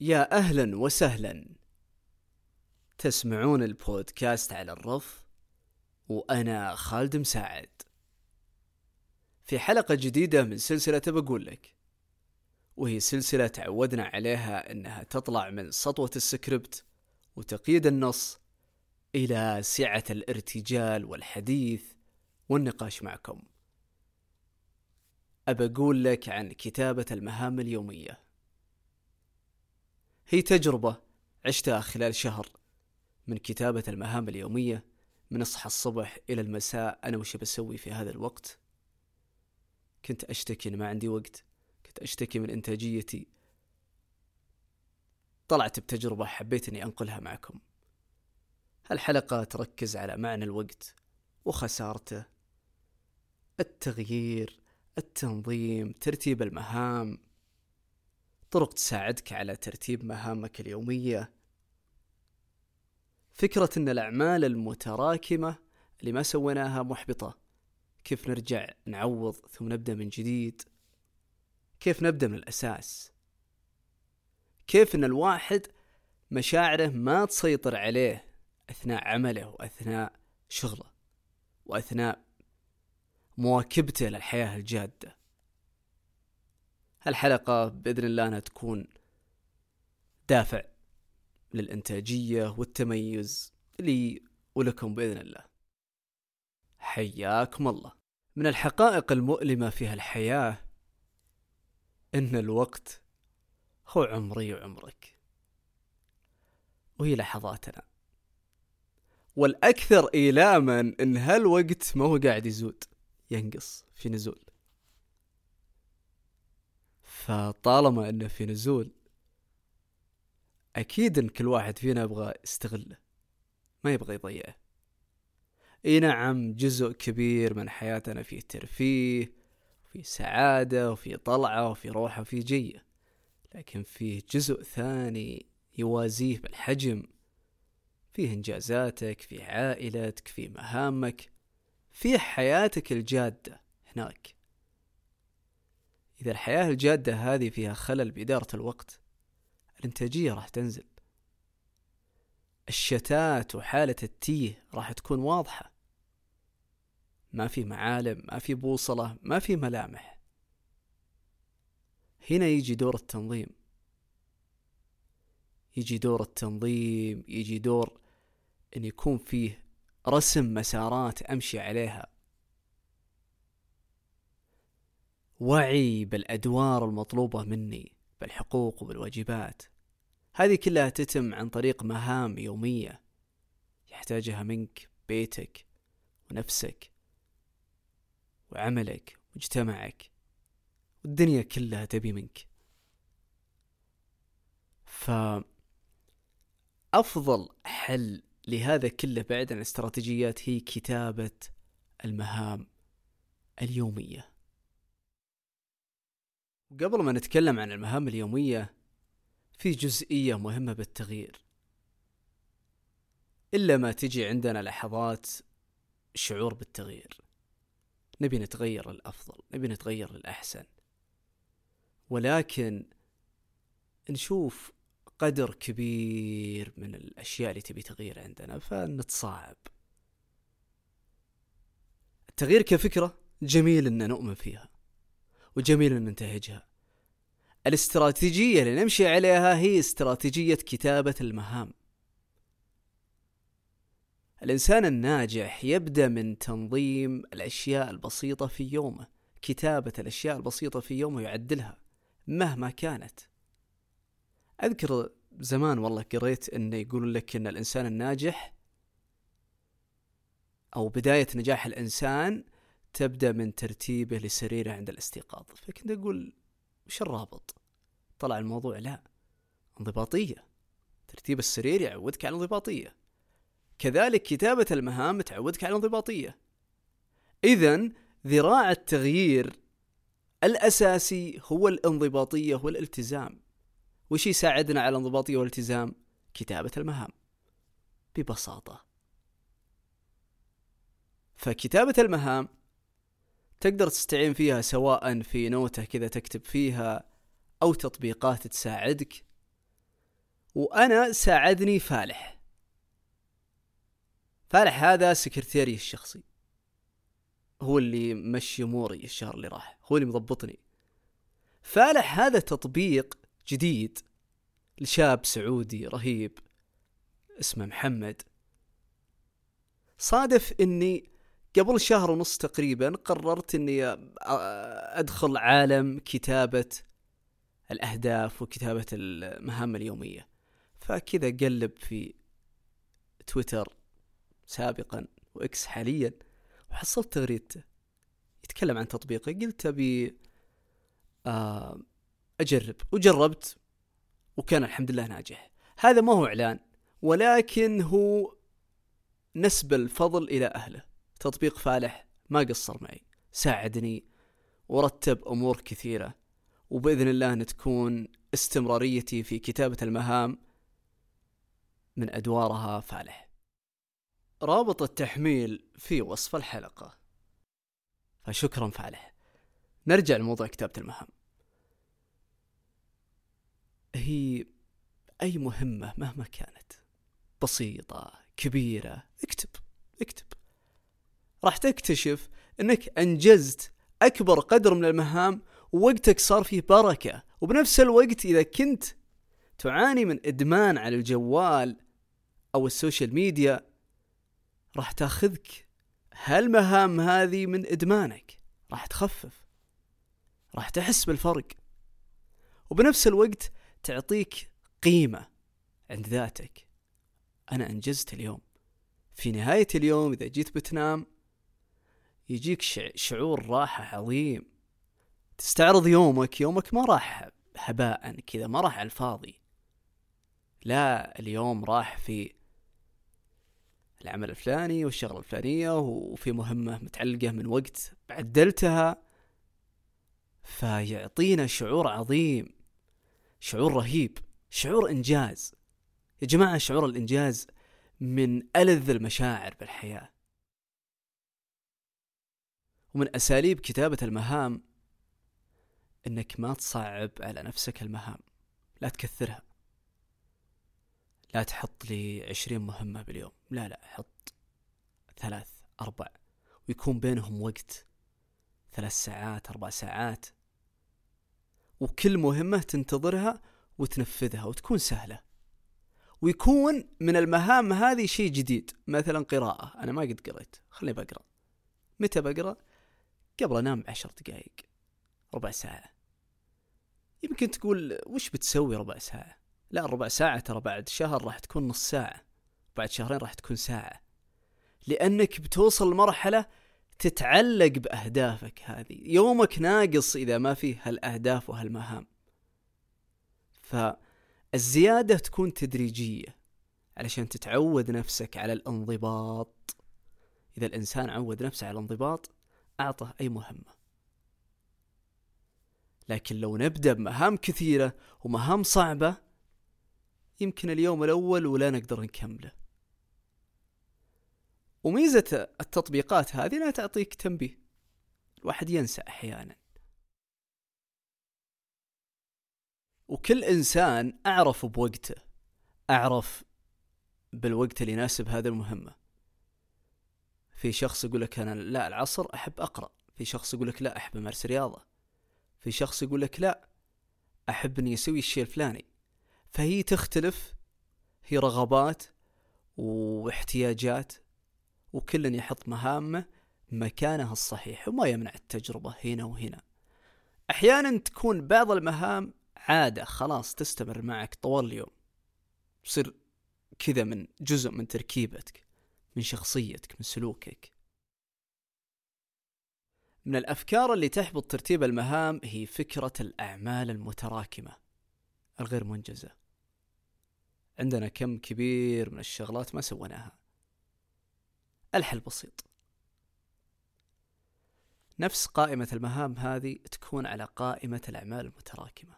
يا أهلا وسهلا. تسمعون البودكاست على الرف وأنا خالد مساعد. في حلقة جديدة من سلسلة بقول لك وهي سلسلة تعودنا عليها إنها تطلع من سطوة السكريبت وتقييد النص إلى سعة الارتجال والحديث والنقاش معكم. أبى أقول لك عن كتابة المهام اليومية. هي تجربة عشتها خلال شهر من كتابة المهام اليومية من أصحى الصبح إلى المساء أنا وش بسوي في هذا الوقت. كنت أشتكي إن ما عندي وقت كنت أشتكي من إنتاجيتي. طلعت بتجربة حبيت إني أنقلها معكم. هالحلقة تركز على معنى الوقت وخسارته التغيير التنظيم ترتيب المهام. طرق تساعدك على ترتيب مهامك اليومية. فكرة أن الأعمال المتراكمة اللي ما سويناها محبطة. كيف نرجع نعوض ثم نبدأ من جديد؟ كيف نبدأ من الأساس؟ كيف أن الواحد مشاعره ما تسيطر عليه أثناء عمله وأثناء شغله وأثناء مواكبته للحياة الجادة. هالحلقة بإذن الله أنها تكون دافع للإنتاجية والتميز لي ولكم بإذن الله. حياكم الله. من الحقائق المؤلمة في هالحياة إن الوقت هو عمري وعمرك. وهي لحظاتنا. والأكثر إيلاما إن هالوقت ما هو قاعد يزود. ينقص في نزول. فطالما إنه في نزول أكيد إن كل واحد فينا يبغى يستغله ما يبغى يضيعه. إي نعم جزء كبير من حياتنا فيه ترفيه وفي سعادة وفي طلعة وفي روحة وفي جية. لكن فيه جزء ثاني يوازيه بالحجم. فيه إنجازاتك فيه عائلتك فيه مهامك. فيه حياتك الجادة هناك. إذا الحياة الجادة هذه فيها خلل بإدارة الوقت الإنتاجية راح تنزل. الشتات وحالة التيه راح تكون واضحة. ما في معالم ما في بوصلة ما في ملامح. هنا يجي دور التنظيم. يجي دور التنظيم يجي دور إن يكون فيه رسم مسارات أمشي عليها. وعي بالأدوار المطلوبة مني بالحقوق وبالواجبات. هذه كلها تتم عن طريق مهام يومية يحتاجها منك بيتك ونفسك وعملك ومجتمعك والدنيا كلها تبي منك. ف أفضل حل لهذا كله بعد عن الاستراتيجيات هي كتابة المهام اليومية. قبل ما نتكلم عن المهام اليومية في جزئية مهمة بالتغيير. إلا ما تجي عندنا لحظات شعور بالتغيير. نبي نتغير للأفضل نبي نتغير للأحسن ولكن نشوف قدر كبير من الأشياء اللي تبي تغيير عندنا فنتصاعب التغيير كفكرة جميل أن نؤمن فيها وجميل أن ننتهجها. الاستراتيجية اللي نمشي عليها هي استراتيجية كتابة المهام. الإنسان الناجح يبدأ من تنظيم الأشياء البسيطة في يومه كتابة الأشياء البسيطة في يومه يعدلها مهما كانت. أذكر زمان والله قريت أنه يقولون لك أن الإنسان الناجح أو بداية نجاح الإنسان تبدأ من ترتيبه لسريره عند الاستيقاظ. فكنت أقول وش الرابط؟ طلع الموضوع لا انضباطية. ترتيب السرير يعودك على الانضباطية كذلك كتابة المهام تعودك على الانضباطية إذا ذراع التغيير الأساسي هو الانضباطية والالتزام. وش يساعدنا على الانضباطية والالتزام؟ كتابة المهام. ببساطة. فكتابة المهام تقدر تستعين فيها سواء في نوتة كذا تكتب فيها أو تطبيقات تساعدك. وأنا ساعدني فالح. فالح هذا سكرتيري الشخصي. هو اللي مشي أموري الشهر اللي راح. هو اللي مضبطني. فالح هذا تطبيق جديد لشاب سعودي رهيب اسمه محمد. صادف إني قبل شهر ونص تقريبا قررت إني أدخل عالم كتابة الأهداف وكتابة المهام اليومية. فكذا قلب في تويتر سابقا وإكس حاليا وحصلت تغريدته. يتكلم عن تطبيقه. قلت أبي آه، أجرب. وجربت وكان الحمد لله ناجح. هذا ما هو إعلان ولكن هو نسب الفضل إلى أهله. تطبيق فالح ما قصر معي ساعدني ورتب أمور كثيرة وبإذن الله أن تكون استمراريتي في كتابة المهام من أدوارها فالح. رابط التحميل في وصف الحلقة. فشكرا فالح. نرجع لموضوع كتابة المهام. هي أي مهمة مهما كانت بسيطة كبيرة اكتب اكتب. راح تكتشف إنك أنجزت أكبر قدر من المهام ووقتك صار فيه بركة. وبنفس الوقت إذا كنت تعاني من إدمان على الجوال أو ال social media راح تاخذك هالمهام هذه من إدمانك. راح تخفف راح تحس بالفرق. وبنفس الوقت تعطيك قيمة عند ذاتك. أنا أنجزت اليوم. في نهاية اليوم إذا جيت بتنام يجيك شعور راحة عظيم. تستعرض يومك يومك ما راح هباء كذا ما راح على الفاضي. لا اليوم راح في العمل الفلاني والشغلة الفلانية وفي مهمة متعلقة من وقت عدلتها فيعطينا شعور عظيم. شعور رهيب شعور إنجاز. يا جماعة شعور الإنجاز من ألذ المشاعر بالحياة. ومن أساليب كتابة المهام إنك ما تصعب على نفسك المهام لا تكثرها. لا تحط لي عشرين مهمة باليوم لا لا حط ثلاث أربع ويكون بينهم وقت ثلاث ساعات أربع ساعات. وكل مهمة تنتظرها وتنفذها وتكون سهلة. ويكون من المهام هذه شيء جديد مثلا قراءة. أنا ما قد قريت خليني بقرأ. متى بقرأ؟ قبل أنام عشر دقائق ربع ساعة. يمكن تقول وش بتسوي ربع ساعة؟ لا ربع ساعة ترى بعد شهر راح تكون نص ساعة بعد شهرين راح تكون ساعة. لأنك بتوصل لمرحلة تتعلق بأهدافك هذه. يومك ناقص إذا ما فيه هالأهداف وهالمهام. فالزيادة تكون تدريجية علشان تتعود نفسك على الانضباط. إذا الإنسان عود نفسه على الانضباط أعطه أي مهمة. لكن لو نبدأ بمهام كثيرة ومهام صعبة يمكن اليوم الأول ولا نقدر نكمله. وميزة التطبيقات هذه انها تعطيك تنبيه. الواحد ينسى أحيانا. وكل إنسان أعرف بوقته أعرف بالوقت اللي يناسب هذه المهمة. في شخص يقول لك أنا لا العصر أحب أقرأ في شخص يقول لك لا أحب أمارس رياضة في شخص يقول لك لا أحب أني أسوي الشيء الفلاني. فهي تختلف هي رغبات واحتياجات وكل يحط مهامه مكانها الصحيح وما يمنع التجربة هنا وهنا. أحيانا تكون بعض المهام عادة خلاص تستمر معك طوال اليوم. تصير كذا من جزء من تركيبتك من شخصيتك من سلوكك. من الأفكار اللي تحبط ترتيب المهام هي فكرة الأعمال المتراكمة الغير منجزة. عندنا كم كبير من الشغلات ما سويناها. الحل بسيط. نفس قائمة المهام هذه تكون على قائمة الأعمال المتراكمة.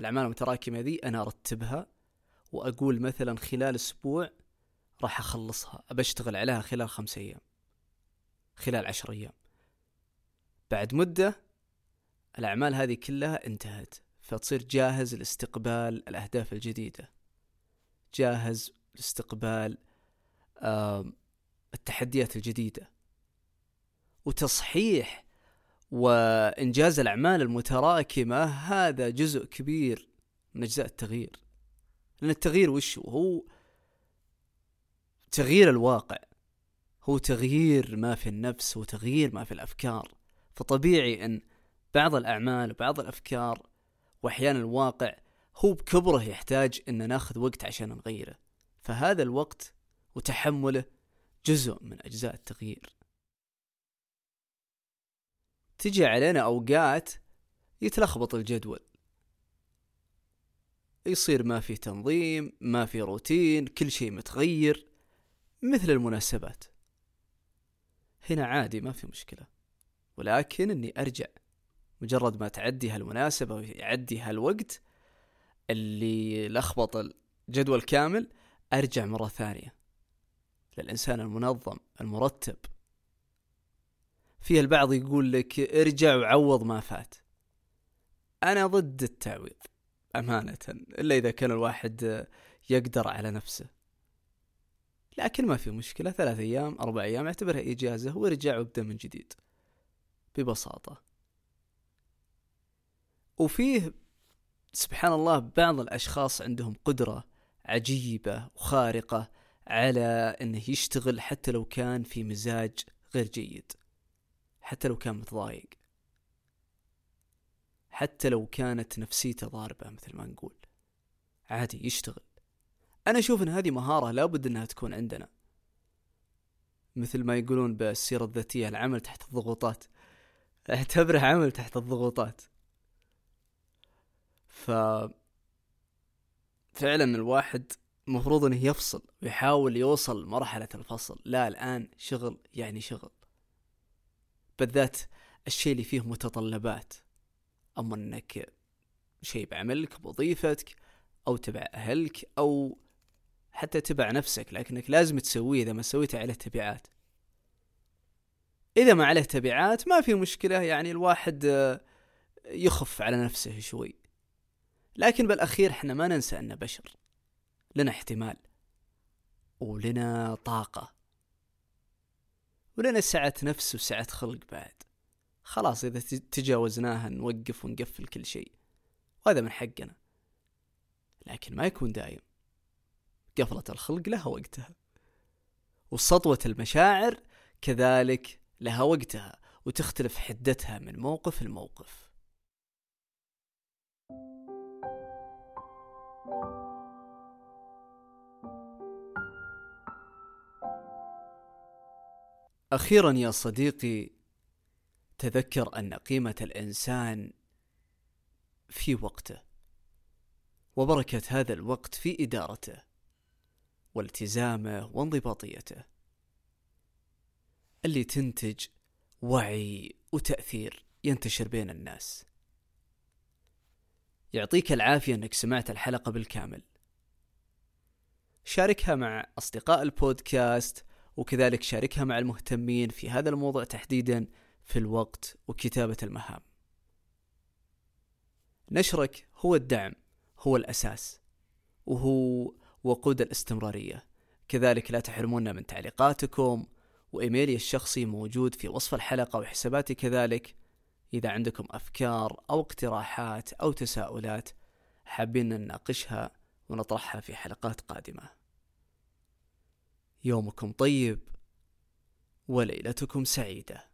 الأعمال المتراكمة ذي أنا أرتبها وأقول مثلا خلال أسبوع راح أخلصها أشتغل عليها خلال خمسة أيام خلال عشر أيام. بعد مدة الأعمال هذه كلها انتهت فتصير جاهز لاستقبال الأهداف الجديدة. جاهز لاستقبال التحديات الجديدة. وتصحيح وإنجاز الأعمال المتراكمة هذا جزء كبير من أجزاء التغيير. لأن التغيير وش هو؟ هو تغيير الواقع. هو تغيير ما في النفس وتغيير ما في الأفكار. فطبيعي أن بعض الأعمال وبعض الأفكار وأحيانا الواقع هو بكبره يحتاج أن ناخذ وقت عشان نغيره. فهذا الوقت وتحمله جزء من أجزاء التغيير. تجي علينا أوقات يتلخبط الجدول. يصير ما في تنظيم ما في روتين كل شيء متغير مثل المناسبات. هنا عادي ما في مشكلة ولكن إني أرجع. مجرد ما تعدي هالمناسبة ويعدي هالوقت اللي لخبط الجدول كامل أرجع مرة ثانية. للإنسان المنظم المرتب. في البعض يقول لك ارجع وعوض ما فات. أنا ضد التعويض أمانة إلا إذا كان الواحد يقدر على نفسه. لكن ما في مشكلة ثلاث أيام أربع أيام اعتبرها إجازة وارجع وابدأ من جديد. ببساطة. وفيه سبحان الله بعض الأشخاص عندهم قدرة عجيبة وخارقة على أنه يشتغل حتى لو كان في مزاج غير جيد. حتى لو كان متضايق. حتى لو كانت نفسيته ضاربة مثل ما نقول. عادي يشتغل. أنا أشوف أن هذه مهارة لابد أنها تكون عندنا. مثل ما يقولون بالسيرة الذاتية العمل تحت الضغوطات. أعتبره عمل تحت الضغوطات. ف فعلا الواحد المفروض إنه يفصل ويحاول يوصل مرحلة الفصل. لا الآن شغل يعني شغل. بالذات الشيء اللي فيه متطلبات. أما أنك شيء بعملك بوظيفتك أو تبع أهلك أو حتى تبع نفسك. لكنك لازم تسويه إذا ما سويته عليه تبعات إذا ما عليه تبعات ما في مشكلة. يعني الواحد يخف على نفسه شوي. لكن بالأخير إحنا ما ننسى أننا بشر. لنا احتمال ولنا طاقة ولنا سعة نفس وسعة خلق بعد. خلاص إذا تجاوزناها نوقف ونقفل كل شيء. وهذا من حقنا. لكن ما يكون دايم. قفلة الخلق لها وقتها. وسطوة المشاعر كذلك لها وقتها. وتختلف حدتها من موقف لموقف. أخيرا يا صديقي تذكر أن قيمة الإنسان في وقته وبركة هذا الوقت في إدارته والتزامه وانضباطيته اللي تنتج وعي وتأثير ينتشر بين الناس. يعطيك العافية أنك سمعت الحلقة بالكامل. شاركها مع أصدقاء البودكاست وكذلك شاركها مع المهتمين في هذا الموضوع تحديدا في الوقت وكتابة المهام. نشرك هو الدعم، هو الأساس، وهو وقود الاستمرارية. كذلك لا تحرمونا من تعليقاتكم وإيميلي الشخصي موجود في وصف الحلقة وحساباتي كذلك إذا عندكم أفكار أو اقتراحات أو تساؤلات حابين نناقشها ونطرحها في حلقات قادمة يومكم طيب وليلتكم سعيدة.